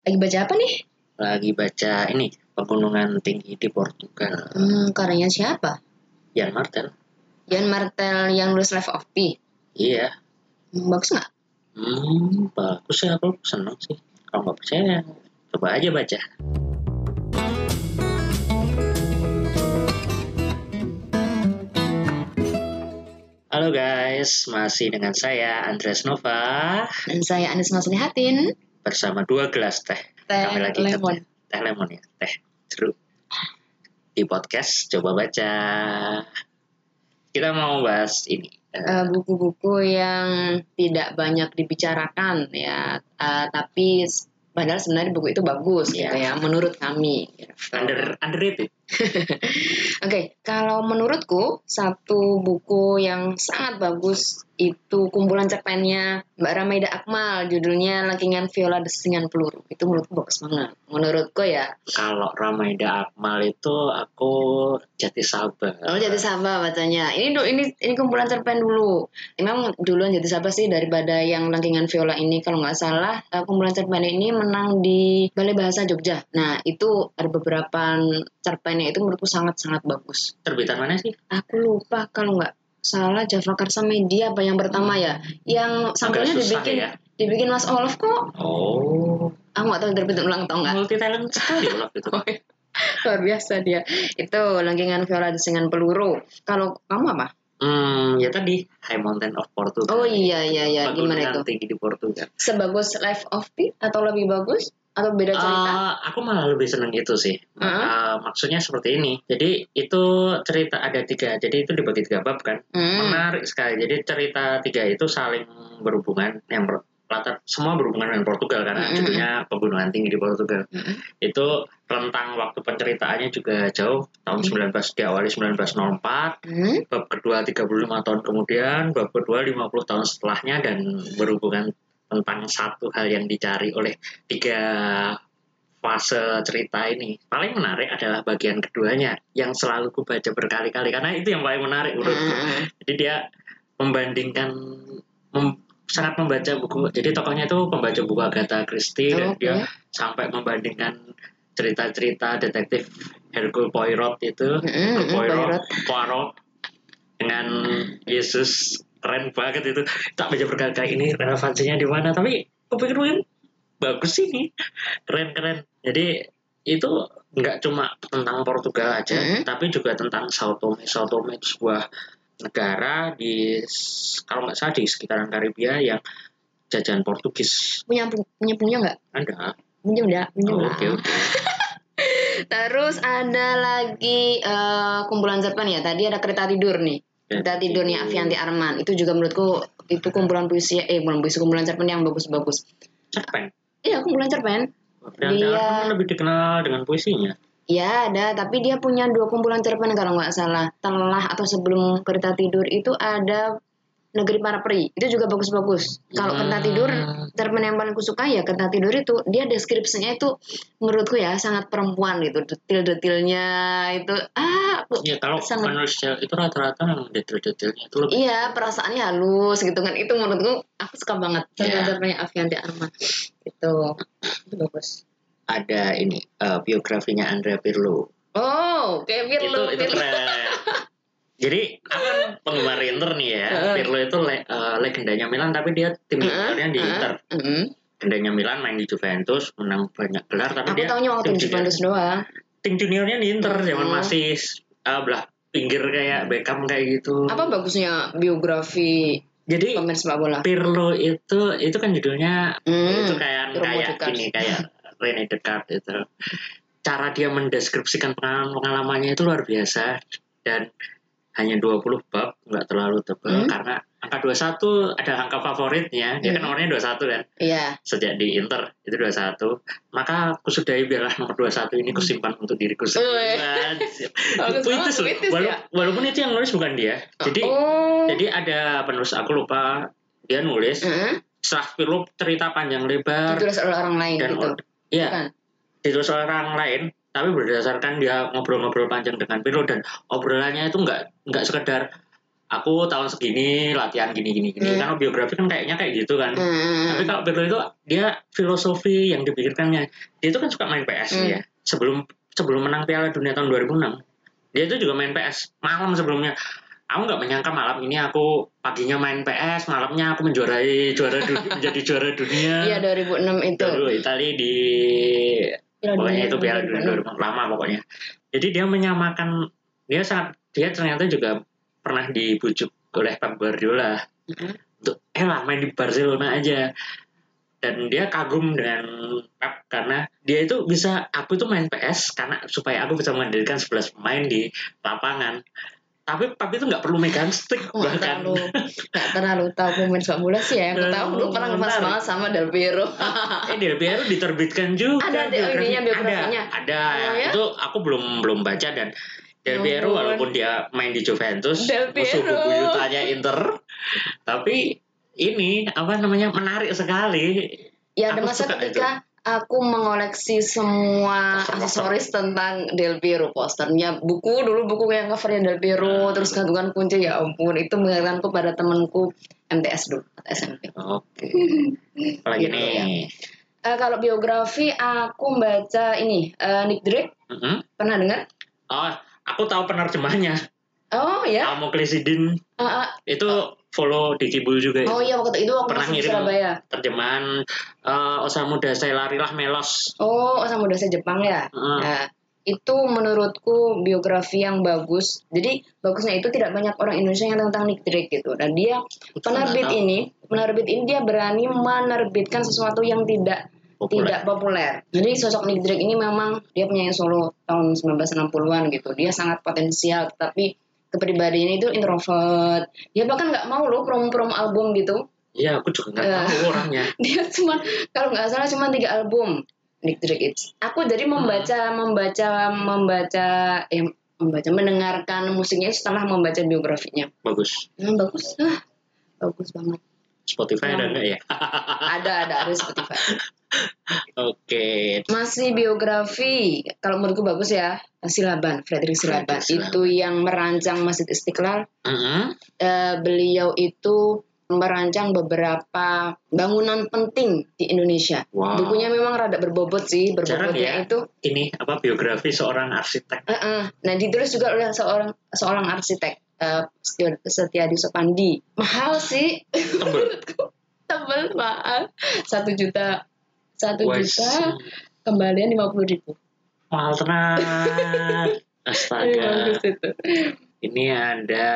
Lagi baca apa nih? Lagi baca ini pegunungan tinggi di Portugal. Hmm, karyanya siapa? Jan Martel. Jan Martel yang nulis Life of Pi. Iya. Hmm, bagus nggak? Hmm, bagus ya aku seneng sih. Kalau nggak percaya, coba aja baca. Halo guys, masih dengan saya Andres Nova Dan saya Anis Maslihatin. Bersama dua gelas teh. Teh Kami lagi lemon. ketemu. Teh lemon ya, teh jeruk. Di podcast coba baca. Kita mau bahas ini. eh, Eh, buku-buku yang tidak banyak dibicarakan ya, Eh, tapi padahal sebenarnya buku itu bagus Iya. gitu ya, menurut kami. gitu. under underrated. Oke, kalau menurutku satu buku yang sangat bagus itu kumpulan cerpennya Mbak Ramaida Akmal, judulnya Lengkingan Viola Desingan Peluru. Itu menurutku bagus banget. Menurutku ya. Kalau Ramaida Akmal itu aku jati sabar. Oh jadi sabar bacanya. Ini ini ini kumpulan cerpen dulu. Memang duluan jadi sabar sih daripada yang Lengkingan Viola ini kalau nggak salah eh, kumpulan cerpen ini menang di Balai Bahasa Jogja. Nah itu ada beberapa cerpennya itu menurutku sangat sangat bagus. Terbitan mana sih? Aku lupa kalau nggak salah Java Karsa Media apa yang pertama ya yang sampulnya dibikin ya. dibikin Mas Olaf kok Oh, aku nggak tahu terbit ulang atau enggak multi talent sekali Olaf itu. luar biasa dia itu lengkingan viola desingan peluru kalau kamu apa Hmm, ya tadi High Mountain of Portugal. oh iya iya iya gimana itu tinggi di Portugal. sebagus Life of Pi atau lebih bagus atau beda cerita Eh, aku malah lebih seneng itu sih. Heeh. Eh, maksudnya seperti ini. Jadi itu cerita ada tiga. Jadi itu dibagi tiga bab kan. Hmm. Menarik sekali. Jadi cerita tiga itu saling berhubungan. Yang latar semua berhubungan dengan Portugal karena Mm-mm. judulnya pegunungan tinggi di Portugal. Mm-mm. Itu rentang waktu penceritaannya juga jauh tahun 19 diawali 1904 Hmm. bab kedua 35 tahun kemudian, bab kedua 50 tahun setelahnya dan berhubungan tentang satu hal yang dicari oleh tiga fase cerita ini. Paling menarik adalah bagian keduanya yang selalu ku baca berkali-kali karena itu yang paling menarik menurutku. Hmm. Jadi dia membandingkan mem- sangat membaca buku. Jadi tokohnya itu pembaca buku Agatha Christie dan Oke. dia sampai membandingkan cerita-cerita detektif Hercule Poirot itu mm-mm, Poirot, Poirot. Poirot dengan Yesus keren banget itu. Tak baca berkali-kali ini relevansinya di mana tapi kupikir-pikir bagus sih ini. Keren keren. Jadi itu nggak cuma tentang Portugal aja Mm. tapi juga tentang Sao Tome. Sao Tome itu sebuah negara di kalau nggak salah di sekitaran Karibia yang jajahan Portugis. Punya punya punya nggak? Ada. Punya enggak punya Oh, oke Terus ada lagi eh, kumpulan cerpen ya. Tadi ada kereta tidur nih. Tidur nih Avianti Arman. Itu juga menurutku itu kumpulan puisi eh bukan puisi kumpulan cerpen yang bagus-bagus. cerpen Iya kumpulan cerpen. dan Dia- Arman lebih dikenal dengan puisinya Ya ada, tapi dia punya dua kumpulan cerpen kalau nggak salah. Telah atau sebelum kereta tidur itu ada Negeri Para Peri. Itu juga bagus-bagus. Kalau Hmm. kereta tidur, cerpen yang paling kusuka ya kereta tidur itu dia deskripsinya itu menurutku ya sangat perempuan gitu. Detil-detilnya itu ah Ya kalau sangat cewek itu rata-rata yang detail-detailnya itu lebih Iya, perasaannya halus gitu kan. Itu menurutku aku suka banget. Iya. Cerpen-cerpennya Avianti Arman. Itu. Itu bagus. ada ini eh, biografinya Andrea Pirlo. Oh, kayak Pirlo. itu itu Pirlo. keren. Jadi aku kan penggemar Inter nih ya. Heeh. Pirlo itu le- eh, legendanya Milan tapi dia tim juniornya di Heeh, Inter. heeh. Legendanya Milan main di Juventus, menang banyak gelar tapi Aku dia tahunya waktu tim di Juventus doang. tim juniornya di Inter zaman Oh. masih uh, belah pinggir kayak Beckham kayak gitu. Apa bagusnya biografi Jadi pemain sepak bola? Pirlo itu itu kan judulnya Hmm, itu kayak kayak Descartes. ini kayak Rene Descartes itu cara dia mendeskripsikan pengalaman pengalamannya itu luar biasa dan hanya 20 bab nggak terlalu tebal Hmm. karena angka 21 ada angka favoritnya dia kan Hmm. nomornya 21 kan Iya. sejak di Inter itu 21 maka aku sudahi biarlah nomor 21 ini kusimpan untuk diriku sendiri puitis banget, loh. Walau- ya. walaupun itu yang nulis bukan dia jadi oh. jadi ada penulis aku lupa dia nulis Heeh. setelah Pirlo cerita panjang lebar ditulis oleh orang lain dan gitu. ya Bukan? ditulis oleh orang lain tapi berdasarkan dia ngobrol-ngobrol panjang dengan Pirlo dan obrolannya itu nggak nggak sekedar aku tahun segini latihan gini gini gini Hmm. karena biografi kan kayaknya kayak gitu kan Hmm. tapi kalau Pirlo itu dia filosofi yang dipikirkannya dia itu kan suka main PS Hmm. ya sebelum sebelum menang Piala Dunia tahun 2006 dia itu juga main PS malam sebelumnya aku nggak menyangka malam ini aku paginya main PS malamnya aku menjuarai juara dunia menjadi juara dunia Iya 2006 itu. dulu Italia di pokoknya itu Piala Dunia 2006. 2006 lama pokoknya jadi dia menyamakan dia sangat dia ternyata juga pernah dibujuk oleh Pep Guardiola Mhm. untuk eh lah main di Barcelona aja dan dia kagum dengan Pep karena dia itu bisa aku tuh main PS karena supaya aku bisa menghadirkan 11 pemain di lapangan tapi Pep itu nggak perlu megang stick nggak bahkan terlalu nggak terlalu tahu pemain sepak bola sih ya. Aku tahu dulu pernah ngefans banget sama Del Piero. eh Del Piero diterbitkan juga Ada- ada ininya, biografinya? ada ada Oh, ya? itu aku belum belum baca dan Del Ya Piero walaupun dia main di Juventus Del musuh Piero. bebuyutannya Inter tapi ini apa namanya menarik sekali ya ada masa ketika aku mengoleksi semua aksesoris tentang Del Piero posternya. Buku dulu buku yang covernya Del Piero Hmm. terus gantungan kunci ya ampun itu mengingatkanku pada temanku MTS dulu SMP oke. Apalagi Gitu, nih? ya. Eh, kalau biografi aku baca ini eh, Nick Drake. Mm-mm. pernah dengar? Oh aku tahu penerjemahnya. Oh ya Amoklisidin Ah, ah. itu follow di Kibul juga oh itu. iya waktu itu aku Pernah ngirim. Surabaya terjemahan eh, Osamu Dazai Larilah Melos oh sama dosen Jepang ya Heeh. Nah, itu menurutku biografi yang bagus. Jadi bagusnya itu tidak banyak orang Indonesia yang tentang Nick Drake gitu. Dan dia penerbit nggak tahu. ini, penerbit ini dia berani menerbitkan sesuatu yang tidak Populer. tidak populer. Jadi sosok Nick Drake ini memang dia penyanyi solo tahun 1960-an gitu. Dia sangat potensial, tapi kepribadiannya itu introvert. Dia bahkan nggak mau loh prom-prom album gitu. Iya, aku juga nggak Eh. tahu orangnya. Dia cuma kalau nggak salah cuma tiga album Nick Drake itu. Aku jadi membaca membaca membaca eh membaca mendengarkan musiknya setelah membaca biografinya. Bagus. Hmm, bagus, ah, bagus banget. Spotify ada Hmm. nggak ya? Ada ada ada Spotify. Oke. Masih biografi, kalau menurutku bagus ya. Silaban, Frederick Silaban. Frederick Silaban. Itu yang merancang Masjid Istiqlal. Mm-mm. Eh, beliau itu merancang beberapa bangunan penting di Indonesia. Wow. Bukunya memang rada berbobot sih, berbobotnya ya. itu Ini apa biografi seorang arsitek? Eh, eh. Nah, ditulis juga oleh seorang seorang arsitek eh Setio- Setiadi Sopandi. Mahal sih, Tebel. tebel mahal. Satu juta, satu juta kembalian lima puluh ribu. mahal tenan. Astaga. Itu. Ini ada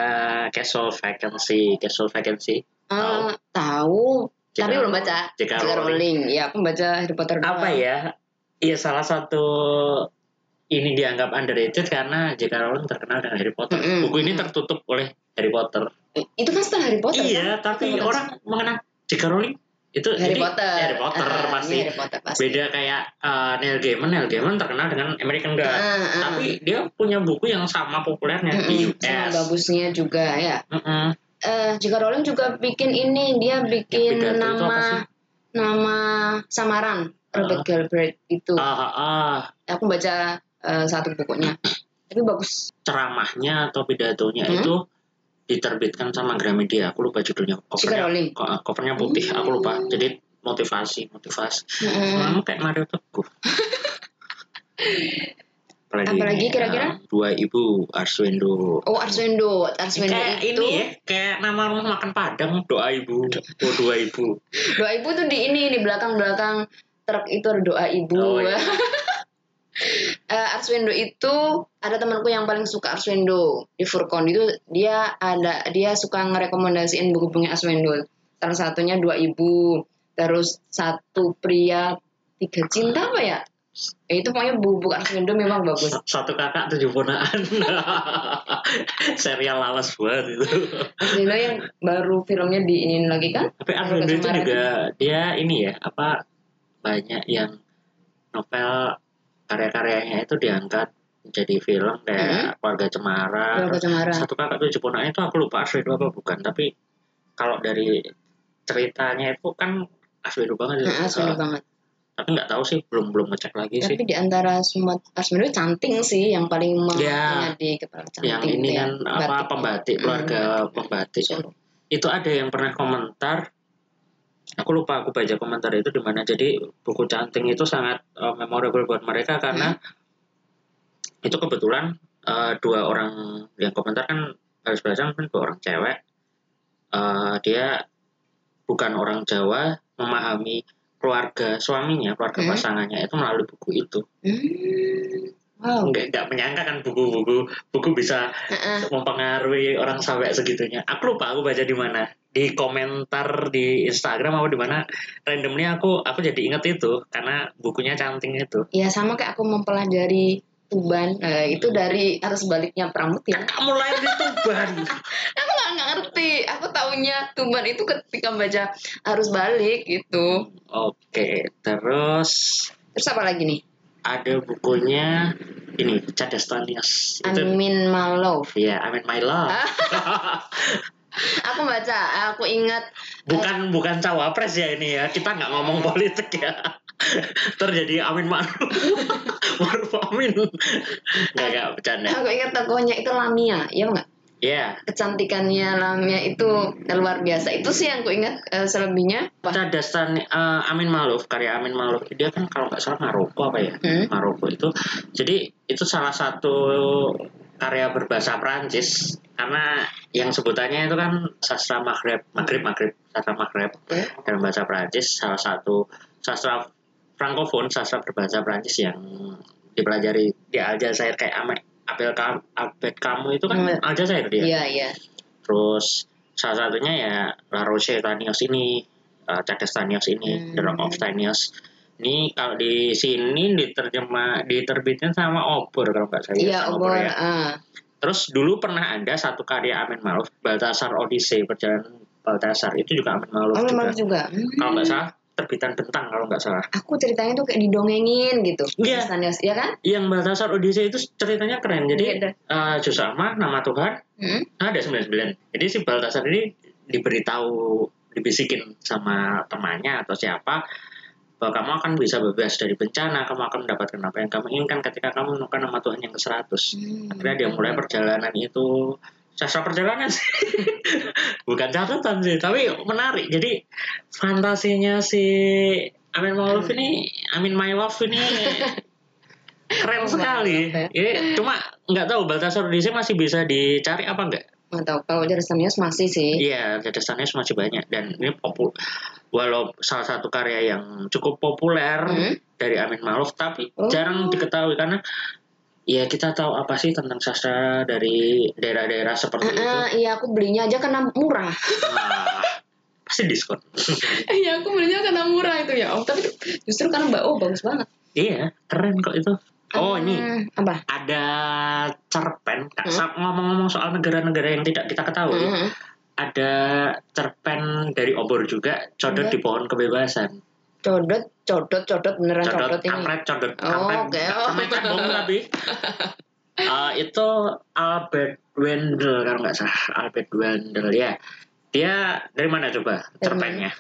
casual vacancy, casual vacancy. Eh, tahu, J.K. tapi belum baca. J.K. J.K. Rowling. Ya, aku baca Harry Potter. Apa ya? Iya salah satu ini dianggap underrated karena J.K. Rowling terkenal dengan Harry Potter. Mm-mm. Buku ini tertutup oleh Harry Potter. Itu kan setelah Harry Potter. iya, kan? tapi Bukan orang mengenal J.K. Rowling itu Harry jadi Potter. Harry Potter Ah, pasti. ini Harry Potter pasti. Beda kayak uh, Neil Gaiman, Neil Gaiman terkenal dengan American Gods. Ah, ah. Tapi dia punya buku yang sama populernya di Mm-mm, sama US. bagusnya juga ya. Mm-mm. eh J.K. Rowling juga bikin ini dia bikin apa nama nama samaran Robert Galbraith itu Ah, ah, ah. aku baca eh, satu bukunya tapi bagus ceramahnya atau pidatonya Hmm? itu diterbitkan sama Gramedia. Aku lupa judulnya. Rowling ko- covernya putih. Aku lupa. Jadi motivasi, motivasi. Kamu kayak Mario Teguh. Apalagi, Apalagi ini, kira-kira? dua ibu Arswendo. oh Arswendo Arswendo kayak itu ini ya, kayak nama rumah makan Padang, doa ibu, oh dua ibu. doa ibu tuh di ini di belakang belakang truk itu ada doa ibu Oh, iya. Eh, Arswendo itu ada temanku yang paling suka Arswendo di Furkon itu dia ada dia suka ngerekomendasiin buku-bukunya Arswendo. Salah satunya dua ibu terus satu pria tiga cinta apa ya? Eh, itu pokoknya buku Arswendo memang bagus. Sa- Satu kakak tujuh ponaan. Serial lawas buat itu. Arswendo yang baru filmnya diinin lagi kan? Tapi Arswendo itu juga dia ini ya apa banyak yang novel karya-karyanya itu diangkat menjadi film kayak Keluarga Cemara. Keluarga Cemara Satu kakak tujuh ponaan itu aku lupa Arswendo apa bukan. Tapi kalau dari ceritanya itu kan Arswendo banget. Nah, Eh, banget tapi nggak tahu sih belum belum ngecek lagi sih Tapi di antara semua Asmendo canting sih yang paling Ya. di kepala canting. yang ini ya, kan apa batik. pembatik Hmm, keluarga pembatik Solo. itu ada yang pernah komentar aku lupa aku baca komentar itu di mana jadi buku canting itu sangat uh, memorable buat mereka karena itu kebetulan uh, dua orang yang komentar kan harus belajar kan dua orang cewek Uh, dia bukan orang Jawa memahami keluarga suaminya keluarga Hmm. pasangannya itu melalui buku itu Hmm. Wow. nggak nggak menyangka kan buku-buku buku bisa Heeh. mempengaruhi orang sampai segitunya. Aku lupa aku baca di mana. Di komentar di Instagram apa di mana randomly aku aku jadi inget itu karena bukunya canting itu. Ya sama kayak aku mempelajari Tuban. Eh, itu dari arus baliknya Pramut ya. Kamu lahir di Tuban. Aku nggak nggak ngerti. Aku taunya Tuban itu ketika baca arus balik gitu. Oke, terus Terus apa lagi nih? ada bukunya ini Cadastanias. Itu Amin Malov. ya, I mean my love. Aku baca, aku ingat bukan bukan cawapres ya ini ya. Kita nggak ngomong politik ya. Terjadi Amin Ma'ruf. Ma'ruf Amin. Nggak, nggak, bercanda. aku ingat tokohnya itu Lamia, ya nggak? Ya, Kecantikannya Lamia itu luar biasa. Itu sih yang aku ingat eh, selebihnya. Wah, Cadastan eh, Amin Maluf, karya Amin Maluf dia kan kalau nggak salah Maroko apa ya? Hmm. Maroko itu. Jadi itu salah satu karya berbahasa Prancis karena yang sebutannya itu kan sastra Maghreb, Maghrib, Maghrib, sastra Maghreb Oke. dalam bahasa Prancis salah satu sastra frankofon, sastra berbahasa Prancis yang dipelajari di Aljazair kayak Ahmed Abel Kam, Abed kamu itu kan Hmm. Aljazair dia. Iya, iya. Terus salah satunya ya La Roche Tanios ini, uh, Cades Tanios ini, Hmm. The Rock of Tanios. Ini kalau di sini diterjemah diterbitin sama Obor kalau nggak salah. Iya, sama obor. ya. ah. Terus dulu pernah ada satu karya Amin Maluf, Baltasar Odyssey, Perjalanan Baltasar itu juga Amin Maluf Oh, juga. Malov juga. Hmm. Kalau nggak salah terbitan bentang kalau nggak salah. Aku ceritanya tuh kayak didongengin gitu. Iya. Stanias, ya kan? Yang Baltasar Odyssey itu ceritanya keren. Iya, Jadi dah. uh, Jusama nama Tuhan Hmm. ada 99. Jadi si Baltasar ini diberitahu, dibisikin sama temannya atau siapa bahwa kamu akan bisa bebas dari bencana, kamu akan mendapatkan apa yang kamu inginkan ketika kamu menemukan nama Tuhan yang ke-100. Hmm. Akhirnya dia mulai perjalanan itu sastra perjalanan sih. Bukan catatan sih, tapi menarik. Jadi fantasinya si Amin Maluf ini, Amin My Love ini keren sekali. Love, Ini cuma nggak tahu Baltasar Odyssey masih bisa dicari apa enggak? Nggak tahu. Kalau dari Stanias masih sih. Iya, catatannya masih banyak dan ini popul walau salah satu karya yang cukup populer Hmm. dari Amin Maluf tapi Oh. jarang diketahui karena ya kita tahu apa sih tentang sastra dari daerah-daerah seperti itu. Ah, iya, aku belinya aja karena murah. Wah, pasti diskon. Iya, aku belinya karena murah itu ya. Oh, tapi justru karena Mbak Oh bagus banget. iya, keren kok itu. Oh, ini Hmm, apa? ada cerpen Hmm. ngomong-ngomong soal negara-negara yang tidak kita ketahui. Hmm. Ada cerpen dari Obor juga, Codot Iya. di Pohon Kebebasan. Codot, codot, codot beneran codot codot, ini. kampret codot Oh, kampret. Oh. kampret cebong tapi Eh, itu Albert Wendel kalau nggak salah Albert Wendel ya dia dari mana coba cerpennya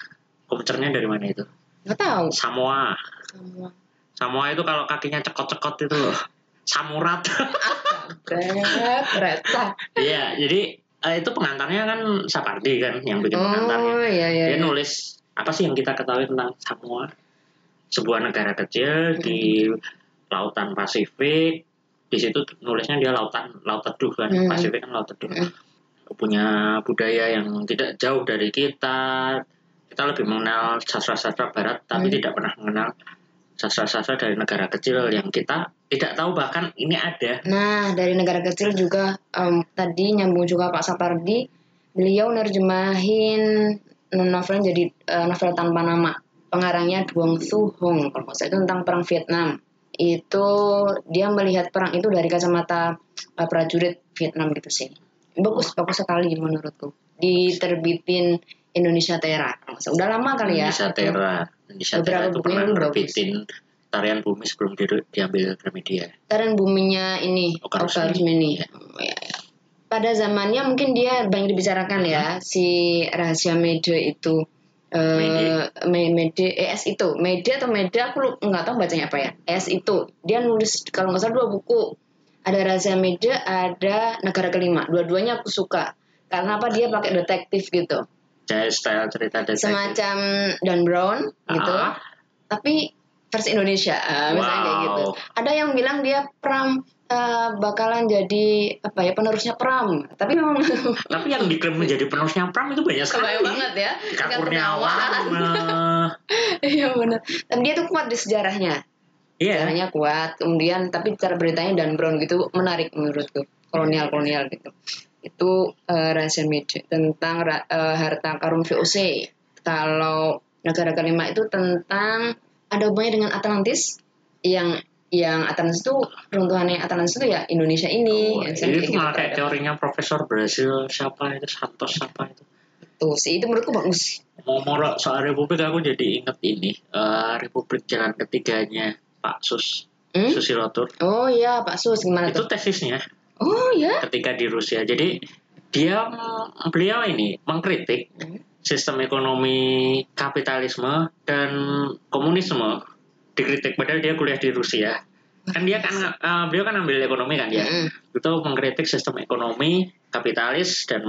komputernya dari mana itu Nggak tahu. Samoa Semua. Samoa itu kalau kakinya cekot-cekot itu loh samurat Berat, berat. iya jadi eh, itu pengantarnya kan Sapardi kan yang bikin pengantarnya Oh, iya, iya. dia iya. nulis apa sih yang kita ketahui tentang Samoa sebuah negara kecil di lautan Pasifik di situ nulisnya dia lautan laut teduh kan Hmm. Pasifik kan laut teduh Hmm. punya budaya yang tidak jauh dari kita kita lebih mengenal sastra-sastra Barat tapi Hmm. tidak pernah mengenal sastra-sastra dari negara kecil yang kita tidak tahu bahkan ini ada Nah, dari negara kecil juga em, tadi nyambung juga Pak Sapardi, beliau nerjemahin novel jadi eh, novel tanpa nama. Pengarangnya Duong Su Hong, kalau nggak itu tentang perang Vietnam. Itu dia melihat perang itu dari kacamata eh, prajurit Vietnam gitu sih. Bagus, bagus sekali menurutku. Diterbitin Indonesia Tera. Udah lama kali ya. Indonesia Tera Indonesia Beberapa Tera itu pernah nerbitin tarian bumi sebelum di- diambil Gramedia Tarian buminya ini Oka Oka Rusmini. Rusmini. Iya. Oh, ya, ya. Pada zamannya mungkin dia banyak dibicarakan ya si rahasia media itu eh Me- Mede ES itu Mede atau Mede aku nggak tahu bacanya apa ya ES itu dia nulis kalau nggak salah dua buku ada rahasia Mede ada negara kelima dua-duanya aku suka karena apa dia pakai detektif gitu Kayak style cerita detektif. semacam Dan Brown gitu. Ah. tapi versi Indonesia ah, misalnya kayak gitu. Ada yang bilang dia Pram eh, bakalan jadi apa ya penerusnya Pram. Tapi memang Tapi yang diklaim menjadi penerusnya Pram itu banyak sekali. kebayang banget ya. Kak Ika Kurniawan. eh, iya benar dan dia tuh kuat di sejarahnya. Iya. sejarahnya kuat. Kemudian tapi cara beritanya Dan Brown gitu menarik menurutku. Kolonial kolonial gitu itu eh, rahasia media tentang eh, harta karun VOC kalau negara kelima itu tentang ada hubungannya dengan Atlantis yang yang Atlantis itu runtuhannya Atlantis itu ya Indonesia ini Wah, yang ini kayak tuh malah kayak teorinya Profesor Brazil siapa itu Santos siapa itu. tuh sih itu menurutku bagus Ngomong soal Republik aku jadi inget ini eh, Republik Jalan Ketiganya Pak Sus Hmm? Susilotur. oh iya Pak Sus gimana Itu tuh tesisnya oh ya ketika di Rusia. Jadi dia beliau ini mengkritik Hmm. sistem ekonomi kapitalisme dan komunisme. Dikritik padahal dia kuliah di Rusia. Kan dia kan eh, beliau kan ambil ekonomi kan ya? Itu mengkritik sistem ekonomi kapitalis dan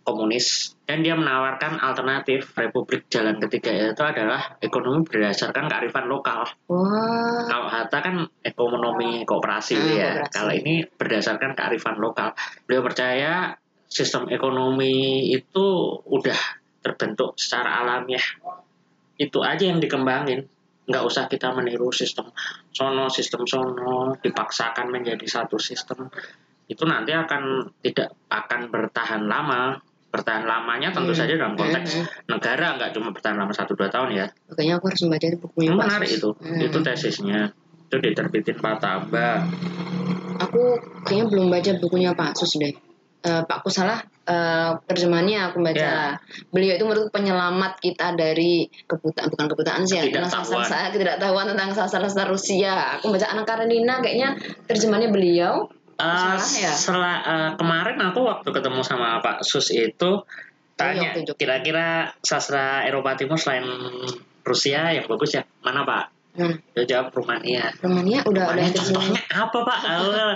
komunis dan dia menawarkan alternatif Republik Jalan Ketiga itu adalah ekonomi berdasarkan kearifan lokal wah kalau Hatta kan ekonomi kooperasi Hmm, ya. kooperasi. Kalau ini berdasarkan kearifan lokal. Beliau percaya sistem ekonomi itu udah terbentuk secara alamiah. Itu aja yang dikembangin. Nggak usah kita meniru sistem sono, sistem sono, dipaksakan menjadi satu sistem. Itu nanti akan tidak akan bertahan lama. Bertahan lamanya tentu Hmm. saja dalam konteks Hmm. negara nggak cuma bertahan lama satu dua tahun ya. Makanya aku harus membaca bukunya Pak menarik itu. Hmm. Itu tesisnya. Itu diterbitin Pataba. Aku kayaknya belum baca bukunya Pak Sus deh. Eh, Pak Kusalah eh, terjemahannya aku baca. Ya. Beliau itu menurut penyelamat kita dari kebutaan bukan kebutaan sih ya, Ketidaktahuan. sasar ketidaktahuan tentang sasar-sasar Rusia. Aku baca Anak Karenina kayaknya terjemahannya beliau. Salah ya? setelah eh, kemarin aku waktu ketemu sama Pak Sus itu tanya Jogja. kira-kira sastra Eropa Timur selain Rusia yang bagus ya mana Pak? Nah, Dia jawab Rumania. Udah udah Rumania yang terjemahan. contohnya apa Pak? Eh,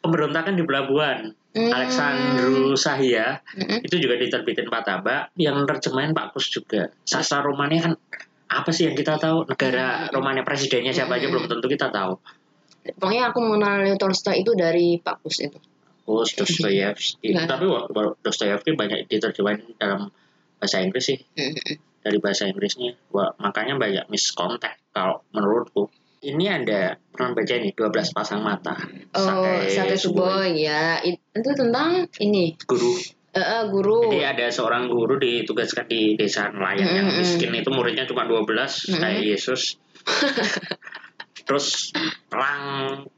Pemberontakan di pelabuhan. Hmm. Alexandru Sahia Mm-mm. itu juga diterbitin Pataba yang terjemahin Pak Kus juga. Sastra Rumania kan apa sih yang kita tahu negara Hmm. Romania presidennya siapa aja belum tentu kita tahu. Pokoknya aku mengenal Leo Tolstoy itu dari Pak Kus itu. Kus Dostoyevsky. Nah. Tapi Dostoyevsky banyak diterjemahin dalam bahasa Inggris sih. Dari bahasa Inggrisnya. Wah, makanya banyak miscontact kalau menurutku. Ini ada pernah baca nih 12 pasang mata. Oh, Sakai Suboi. Suboy ya. It- itu tentang ini Guru. eh, eh, guru. Jadi ada seorang guru ditugaskan di desa nelayan yang Mm-mm. miskin itu muridnya cuma 12 Mm-mm. kayak Yesus. Terus perang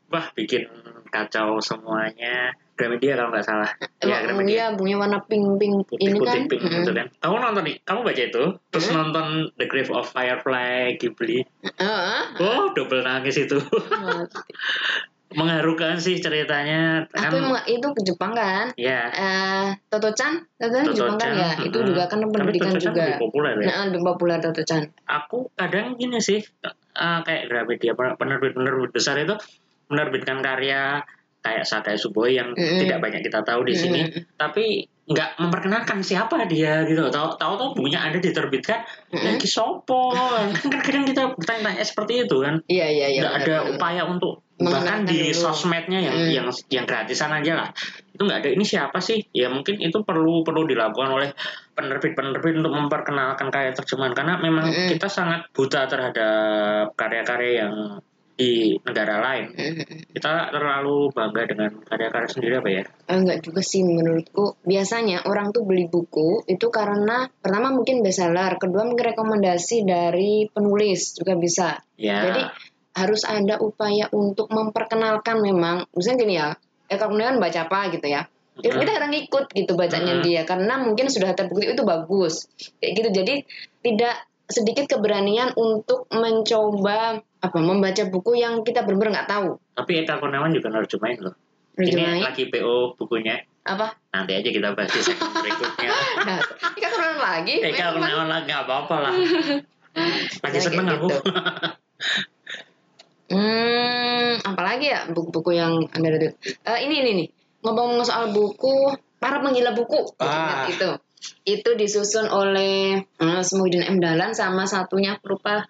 wah bikin kacau semuanya. Gramedia kalau nggak salah. Ya, Gramedia. iya bunyinya warna pink pink ini putih-putih kan. pink Mm-mm. gitu kan. Kamu nonton nih, kamu baca itu, terus Hmm? nonton The Grave of Firefly Ghibli. Heeh. Oh, double nangis itu. Mengharukan sih ceritanya. Kan, emang itu ke Jepang kan? ya. Eh, Toto-chan, Toto-chan Jepang kan ya. Itu juga kan pendidikan juga. lebih populer ya. Nah, lebih populer Toto-chan. Aku kadang gini sih, eh, kayak Gramedia, penerbit-penerbit besar itu menerbitkan karya kayak Sakai Suboi yang Mm-mm. tidak banyak kita tahu di sini, Mm-mm. tapi nggak memperkenalkan siapa dia gitu. Tahu tahu tuh bukunya ada diterbitkan, Mm-mm. lagi sopo. kan kadang kita bertanya-tanya seperti itu kan. Iya iya iya. nggak ada benar. upaya untuk bahkan di dulu. sosmednya yang Hmm. yang yang gratisan aja lah itu nggak ada ini siapa sih ya mungkin itu perlu perlu dilakukan oleh penerbit-penerbit untuk memperkenalkan karya terjemahan karena memang Mm-mm. kita sangat buta terhadap karya-karya yang di negara lain Mm-mm. kita terlalu bangga dengan karya-karya sendiri apa ya enggak juga sih menurutku. Biasanya orang tuh beli buku itu karena pertama mungkin bestseller, kedua mungkin rekomendasi dari penulis juga bisa. ya Jadi harus ada upaya untuk memperkenalkan memang, misalnya gini ya, eh kalau kan baca apa gitu ya. Ya, Mhm. kita kadang ikut gitu bacanya Mhm. dia karena mungkin sudah terbukti itu bagus kayak gitu jadi tidak sedikit keberanian untuk mencoba apa membaca buku yang kita benar-benar nggak tahu tapi Eka Kurniawan juga nerjemahin loh ini lagi PO bukunya Apa? Nanti aja kita bahas di segmen berikutnya. Nah, kan turun lagi. Eh kalau Memang. kenalan lagi nggak apa-apa lah. Lagi Ya, seneng kayak aku. gitu. Hmm, apalagi ya buku-buku yang underrated? Eh, ini ini nih. Ngomong soal buku, para penggila buku. Ah. Itu. Itu disusun oleh eh, Semuhidin M Dahlan sama satunya lupa.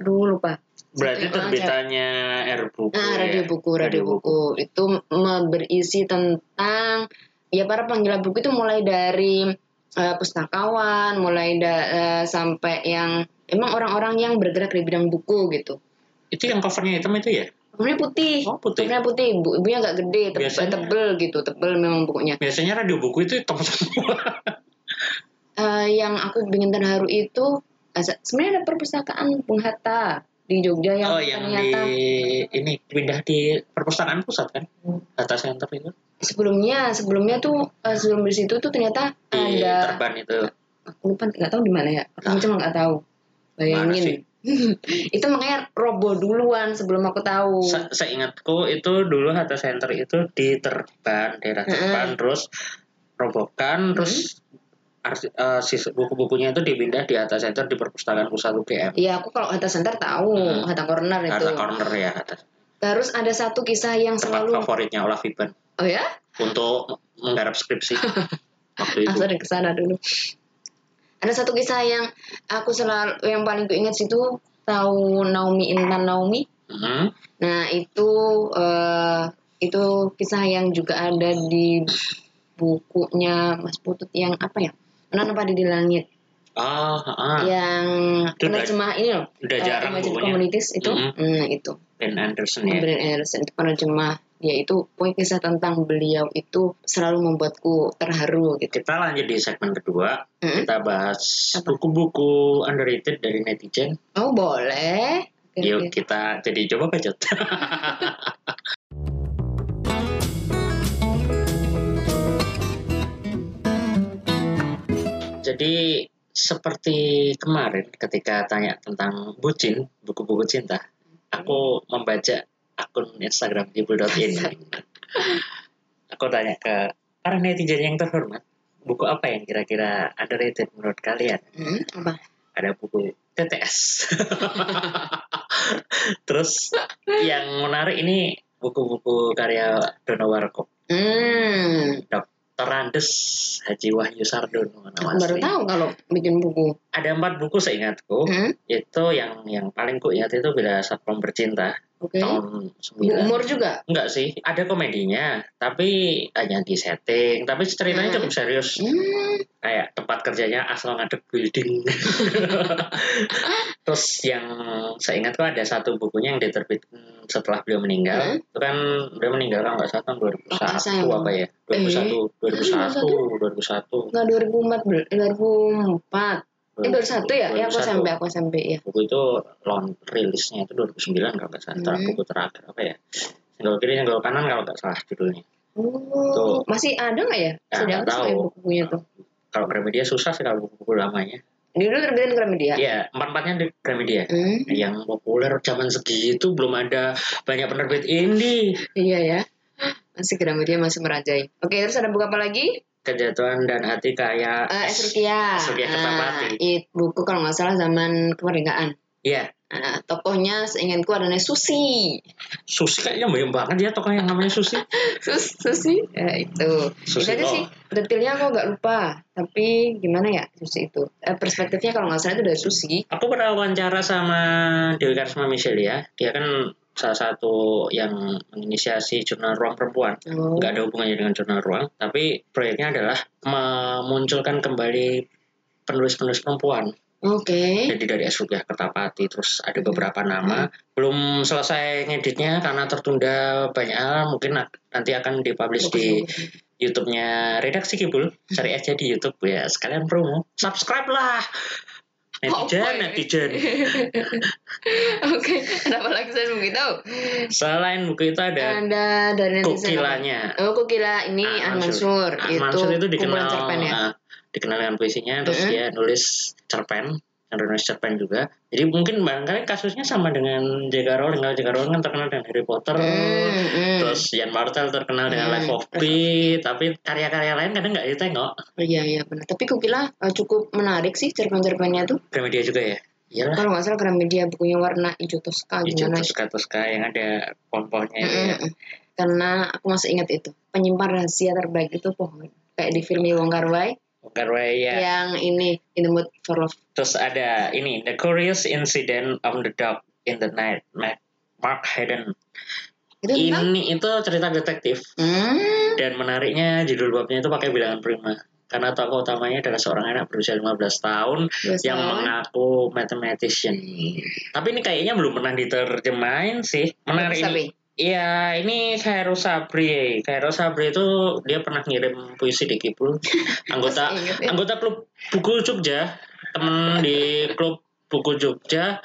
Aduh, lupa. Berarti terbitannya R buku. Nah, ya? radio buku, radio buku itu me- berisi tentang ya para penggila buku itu mulai dari eh, pustakawan, mulai da- eh, sampai yang emang orang-orang yang bergerak di bidang buku gitu. Itu yang covernya hitam itu ya? Covernya putih. Oh, putih. Covernya putih. Bu, ibunya agak gede, tebel, Biasanya- tebel gitu, tebel memang bukunya. Biasanya radio buku itu hitam semua. Eh, yang aku bikin terharu itu se- sebenarnya ada perpustakaan Bung Hatta di Jogja yang oh, yang ternyata di ini pindah di perpustakaan pusat kan? Hmm. Data center itu. sebelumnya sebelumnya tuh eh, sebelum di situ tuh ternyata Di ada Terban itu. aku lupa nggak tahu di mana ya aku Ah. cuma nggak tahu bayangin itu makanya roboh duluan sebelum aku tahu Se seingatku itu dulu Hatta Center itu di Terban, daerah Terban, terus robohkan, terus arti- eh, sis- buku-bukunya itu dipindah di Hatta Center di perpustakaan pusat UGM. Iya aku kalau Hatta Center tahu Hmm. Hatta Corner itu Hatta Corner ya, Hatta. terus ada satu kisah yang tempat selalu favoritnya Olaf Iban oh ya untuk menggarap skripsi waktu itu. aku ada ke sana dulu ada satu kisah yang aku selalu yang paling kuingat situ tahu Naomi Intan Naomi Hmm. Nah itu eh, itu kisah yang juga ada di bukunya Mas Putut yang apa ya? Padi di langit Ah, ah. yang Itu udah- penerjemah ini loh. udah eh, jarang Imagine bukunya. Communities itu. Mhm. Hmm, itu. Ben Anderson ya. Brian Anderson itu penerjemah dia itu poin kisah tentang beliau itu selalu membuatku terharu gitu. Kita lanjut di segmen kedua. Hmm. Kita bahas buku-buku underrated dari netizen. Oh boleh. Oke, Yuk oke. kita jadi coba bacot. jadi seperti kemarin ketika tanya tentang bucin, buku-buku cinta, aku membaca akun Instagram jibul.in. aku tanya ke para netizen yang terhormat, buku apa yang kira-kira underrated menurut kalian? Hmm, apa? ada buku TTS. Terus yang menarik ini buku-buku karya Dono Warkop. Hmm, Dr. Andes Haji Wahyu Sardono nama aku baru tahu kalau bikin buku. Ada empat buku seingatku. Hmm, Itu yang yang paling ku ingat itu Bila Satpam Bercinta oke. tahun Bu 9. umur juga. Enggak sih, ada komedinya, tapi hanya di setting. Tapi ceritanya Hmm. cukup serius. Hmm, kayak tempat kerjanya asal ngadep building. Terus yang saya ingat tuh ada satu bukunya yang diterbitkan setelah beliau meninggal. Hmm. Itu kan beliau meninggal kan nggak salah tahun 2001 sayang. apa ya? 2001, 2001, 2001. Enggak 2004, 2004. Eh 2001 ya? Ya aku 2001. SMP, aku SMP ya. Buku itu launch rilisnya itu 2009 kalau nggak salah. Antara Hmm. buku terakhir apa ya? Single kiri, single kanan kalau nggak salah judulnya. Oh, Tuh. masih ada nggak ya? Ya, Sudah nggak aku sampai tahu. bukunya tuh. Kalau Gramedia susah sih kalau buku-buku lamanya. Dulu terbitin Gramedia. Iya, empat-empatnya di Gramedia. Hmm, yang populer zaman segitu belum ada banyak penerbit indie iya ya. Masih Gramedia masih merajai. Oke, terus ada buku apa lagi? Kejatuhan dan hati kayak Eh, Esrukia. Esrukia Kertapati. it buku kalau nggak salah zaman kemerdekaan. ya Nah, tokohnya seingatku adanya Susi. Susi kayaknya banyak banget ya tokoh yang namanya Susi Sus, Susi. Ya, itu. Susi itu aja sih. Detailnya aku nggak lupa. Tapi gimana ya Susi itu? Eh, perspektifnya kalau nggak salah itu dari Susi. aku pernah wawancara sama Dewi Karisma Michelle ya dia kan salah satu yang menginisiasi jurnal ruang perempuan. Oh. nggak ada hubungannya dengan jurnal ruang tapi proyeknya adalah memunculkan kembali penulis-penulis perempuan. Oke. jadi dari Esrukia Kertapati terus ada beberapa nama. Belum selesai ngeditnya karena tertunda banyak hal. Mungkin nanti akan dipublish di YouTube-nya Redaksi Kibul. Cari aja di YouTube ya. Sekalian promo subscribe lah netizen ini? netizen Oke, kenapa lagi saya begitu? selain buku itu ada Ada dari netizen. Kukilanya? Oh, Kukila ini Ah, An Mansur. Ah, itu, Mansur itu dikenal cerpen ya. ah, dikenal dengan puisinya terus Mhm. dia nulis cerpen Unrealised Cerpen juga. Jadi mungkin barangkali kasusnya sama dengan J.K. Rowling. Kalau J.K. Rowling kan terkenal dengan Harry Potter, Hmm, hmm. terus Ian Martel terkenal dengan Hmm. Life of Pi, tapi karya-karya lain kadang nggak ditengok. Oh, iya iya benar. Tapi Kukila eh, cukup menarik sih cerpen-cerpennya tuh. Gramedia juga ya. Iyalah. Kalau nggak salah Gramedia bukunya warna hijau toska Hijau gimana? Tosca Tosca yang ada pohon-pohonnya itu ya. Mm-mm. Karena aku masih ingat itu penyimpan rahasia terbaik itu pohon. Kayak di film Wong Kar Wai Karena ya. yang ini In the Mood for Love. Terus ada ini The Curious Incident of the Dog in the Night, Ma- Mark Hayden. Itu? Ini itu cerita detektif Hmm. dan menariknya judul babnya itu pakai bilangan prima. Karena tokoh utamanya adalah seorang anak berusia 15 tahun Dua yang mengaku mathematician. Tapi ini kayaknya belum pernah diterjemahin sih. Menarik Sabi. Iya, ini Khairul Sabri. Khairul Sabri itu dia pernah ngirim puisi di Kipul. Anggota ya? anggota klub buku Jogja, temen di klub buku Jogja.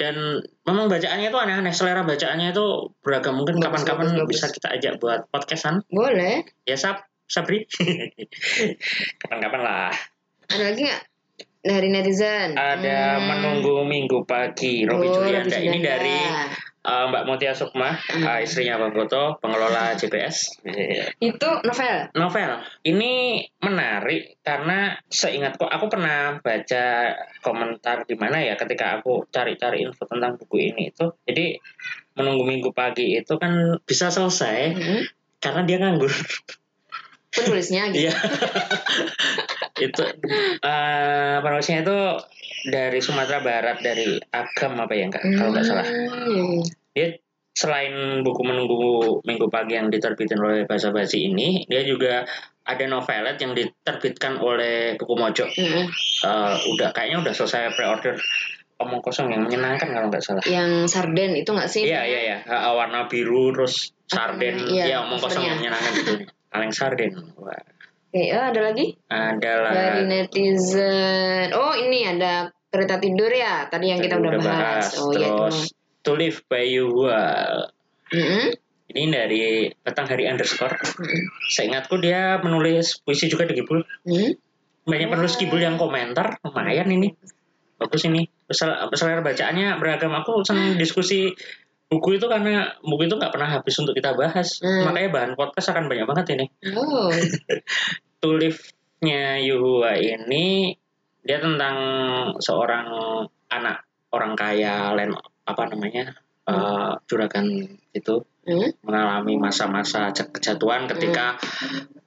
Dan memang bacaannya itu aneh-aneh. Selera bacaannya itu beragam. Mungkin kapan-kapan bisa kita ajak buat podcastan. Boleh. ya Sab Sabri. Kapan-kapan lah. Ada lagi nggak dari netizen? ada Hmm. menunggu minggu pagi Robi Oh, Julianda ini dari uh, Mbak Mutia Sukma Hmm. uh, istrinya Bang Goto pengelola JPS Itu novel. novel ini menarik karena seingatku aku pernah baca komentar di mana ya ketika aku cari-cari info tentang buku ini itu jadi menunggu minggu pagi itu kan bisa selesai Hmm. karena dia nganggur Penulisnya gitu. Iya. itu eh penulisnya itu dari Sumatera Barat dari Agam apa ya enggak kalau nggak salah. Hmm. Dia selain buku menunggu minggu pagi yang diterbitin oleh Bahasa Basi ini, dia juga ada novelet yang diterbitkan oleh Buku Mojo. Hmm. Eh, udah kayaknya udah selesai pre-order omong kosong yang menyenangkan kalau nggak salah. Yang sarden itu nggak sih? Iya iya iya Eh, warna biru terus sarden, Iya, ya omong kosong yang menyenangkan gitu. Kaleng sarden. Wah. Oke, eh, ada lagi? Adalah Dari netizen. Oh, ini ada kereta tidur ya. Tadi yang kita udah bahas. Oh, iya Terus To Live by You Well. Mm-mm. Ini dari Petang Hari Underscore. Mm-mm. Seingatku dia menulis puisi juga di Kibul. Hmm? Banyak penulis Kibul yang komentar. Lumayan ini. Bagus ini. Sel- Selera bacaannya beragam. Aku senang diskusi buku itu karena buku itu nggak pernah habis untuk kita bahas. Hmm. Makanya bahan podcast akan banyak banget ini. Oh. To Live-nya Yuhua ini dia tentang seorang anak orang kaya lain apa namanya eh, juragan itu Hmm? mengalami masa-masa kejatuhan ketika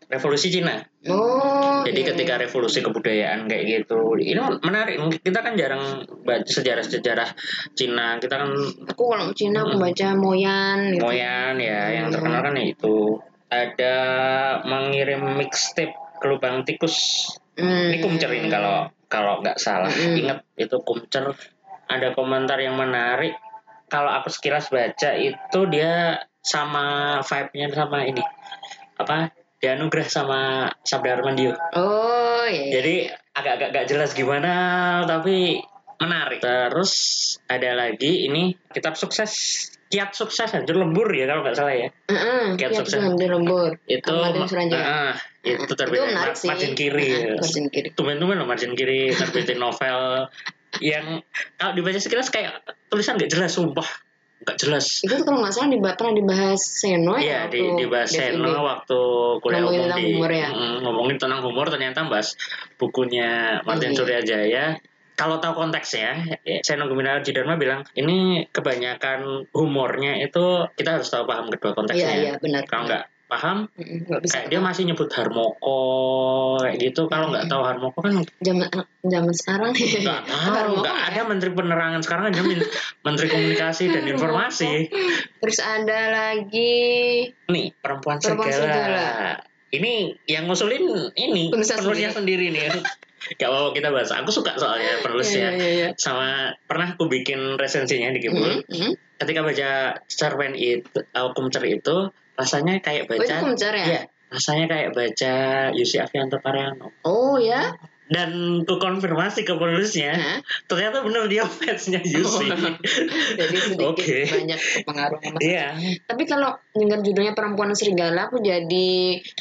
revolusi Cina. Oh. Jadi iya, ketika iya. revolusi kebudayaan kayak gitu, ini menarik. Kita kan jarang baca sejarah-sejarah Cina. Kita kan Aku kalau Cina aku baca Moyan gitu. Moyan ya, yang terkenal kan itu. Ada mengirim mixtape ke lubang tikus Hmm. Ini kumcer ini kalau kalau nggak salah. Mm-mm. Ingat itu kumcer. Ada komentar yang menarik. Kalau aku sekilas baca itu dia sama vibe-nya sama ini. Apa? Dianugerah sama Sabda Armandio. Oh, iya. iya. Jadi agak-agak nggak jelas gimana tapi menarik. Terus ada lagi ini kitab sukses kiat sukses hancur lembur ya kalau nggak salah ya. Heeh, Kiat Kiat sukses. Hampir lembur. Itu Martin Suranjaya. ah, itu Itu terbit menarik sih. margin kiri. Ya. Margin kiri. tumben-tumben loh margin kiri terbitin novel yang kalau dibaca sekilas kayak tulisan nggak jelas sumpah nggak jelas Itu tuh kalau nggak salah dibahas, pernah dibahas Seno ya Iya di waktu di bahas Dev Seno ini. waktu kuliah Ngomongin umum tentang di humor ya? Mm, ngomongin tentang humor ternyata bahas bukunya Martin Iya. Suryajaya kalau tahu konteksnya ya, Seno Gumilar Jidarma bilang ini kebanyakan humornya itu kita harus tahu paham kedua Iya, konteksnya iya benar. kalau nggak paham? Nggak bisa. kayak dia masih nyebut harmoko kayak gitu. Kalau nggak tahu harmoko kan zaman zaman sekarang. Nggak tahu nggak ada menteri penerangan sekarang ada men- menteri komunikasi dan informasi. Terus ada lagi. Nih perempuan, Perempuan segala. Segala. ini yang ngusulin ini Penulisnya penulisnya sendiri nih. Gak mau kita bahas. Aku suka soalnya penulisnya Iya, iya, iya. sama pernah aku bikin resensinya di Kibul Mm, mm. ketika baca cerpen itu uh, kumcer itu rasanya kayak Oh, itu baca kumcer ya? Iya, rasanya kayak baca Yusi Avianto Pariano Oh ya? dan ku konfirmasi ke penulisnya Hah? ternyata bener dia fansnya Yusi Jadi sedikit Oke. banyak pengaruh sama iya Tapi kalau dengar judulnya perempuan serigala, aku jadi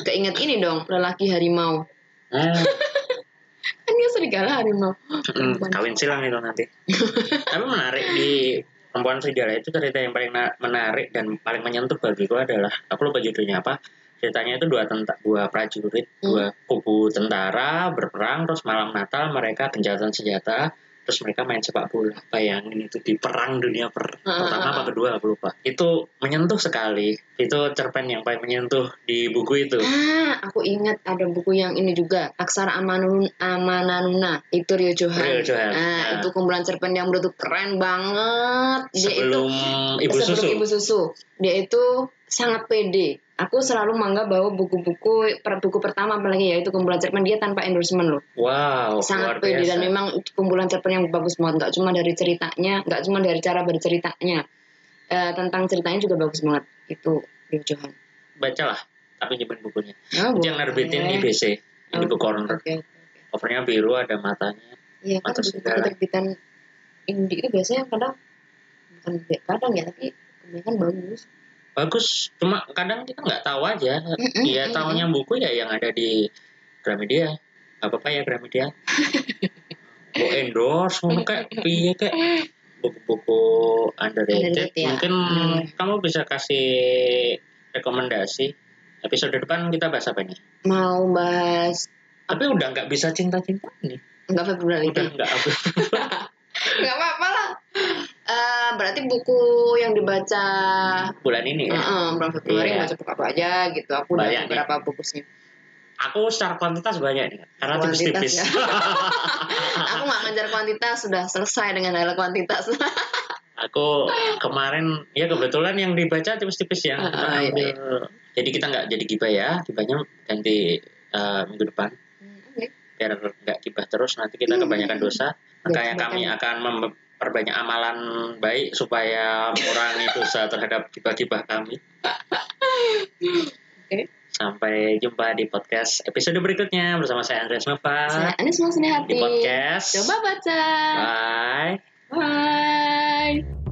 keinget ini dong, lelaki harimau. Ah. kan dia serigala harimau Hmm, kawin silang itu nanti. Tapi menarik di perempuan serigala itu cerita yang paling na- menarik dan paling menyentuh bagiku adalah aku lupa judulnya apa. Ceritanya itu dua tenta dua prajurit, Hmm. dua kubu tentara berperang terus malam Natal mereka gencatan senjata terus mereka main sepak bola. Bayangin itu di perang dunia per- Ah, pertama ah, apa ah. kedua aku lupa. Itu menyentuh sekali. Itu cerpen yang paling menyentuh di buku itu. Ah, aku ingat ada buku yang ini juga, Aksara Amanun Amananuna, itu Rio Johan. Rio Johan, Nah, ya. itu kumpulan cerpen yang menurutku keren banget. Dia Sebelum itu ibu sebelum susu. Ibu Susu. Dia itu sangat pede. Aku selalu menganggap bahwa buku-buku per buku pertama apalagi ya itu kumpulan cerpen dia tanpa endorsement loh. Wow, sangat luar pede dan memang kumpulan cerpen yang bagus banget. Nggak cuma dari ceritanya nggak cuma dari cara berceritanya. Eh, tentang ceritanya juga bagus banget. Itu Rio Johan. Bacalah tapi nyimpen bukunya. Oh, yang nerbitin IBC Oh, ini buku corner. oke oke. covernya biru ada matanya iya kan Mata buku terbitan indie itu biasanya kadang bukan kadang ya tapi kebanyakan bagus bagus. Cuma kadang kita nggak tahu aja. Mm-mm, ya mm-mm. tahunya buku ya yang ada di Gramedia. Nggak apa-apa ya Gramedia. Mau endorse mau kayak piye kayak buku-buku underrated. Underrated, ya. mungkin Hmm. kamu bisa kasih rekomendasi episode depan kita bahas apa nih mau bahas tapi udah nggak bisa cinta-cinta nih. Nggak Februari. Udah nggak nggak apa-apa lah Eh, berarti buku yang dibaca bulan ini ya Heeh, bulan Februari Iya. baca buku apa aja gitu aku udah Banyak nih. beberapa buku sih aku secara kuantitas banyak nih karena tipis-tipis ya. aku nggak ngejar kuantitas sudah selesai dengan hal kuantitas aku kemarin ya kebetulan yang dibaca tipis-tipis ya Kita ah, iya, ambil- jadi kita nggak jadi gibah ya gibahnya ganti eh, minggu depan Oke. biar nggak gibah terus nanti kita Hmm. kebanyakan dosa makanya kebanyakan. kami akan memperbanyak amalan baik supaya mengurangi dosa terhadap gibah-gibah kami Oke. sampai jumpa di podcast episode berikutnya bersama saya Andreas Nova Saya Masni Hati. di podcast Coba baca. bye Bye.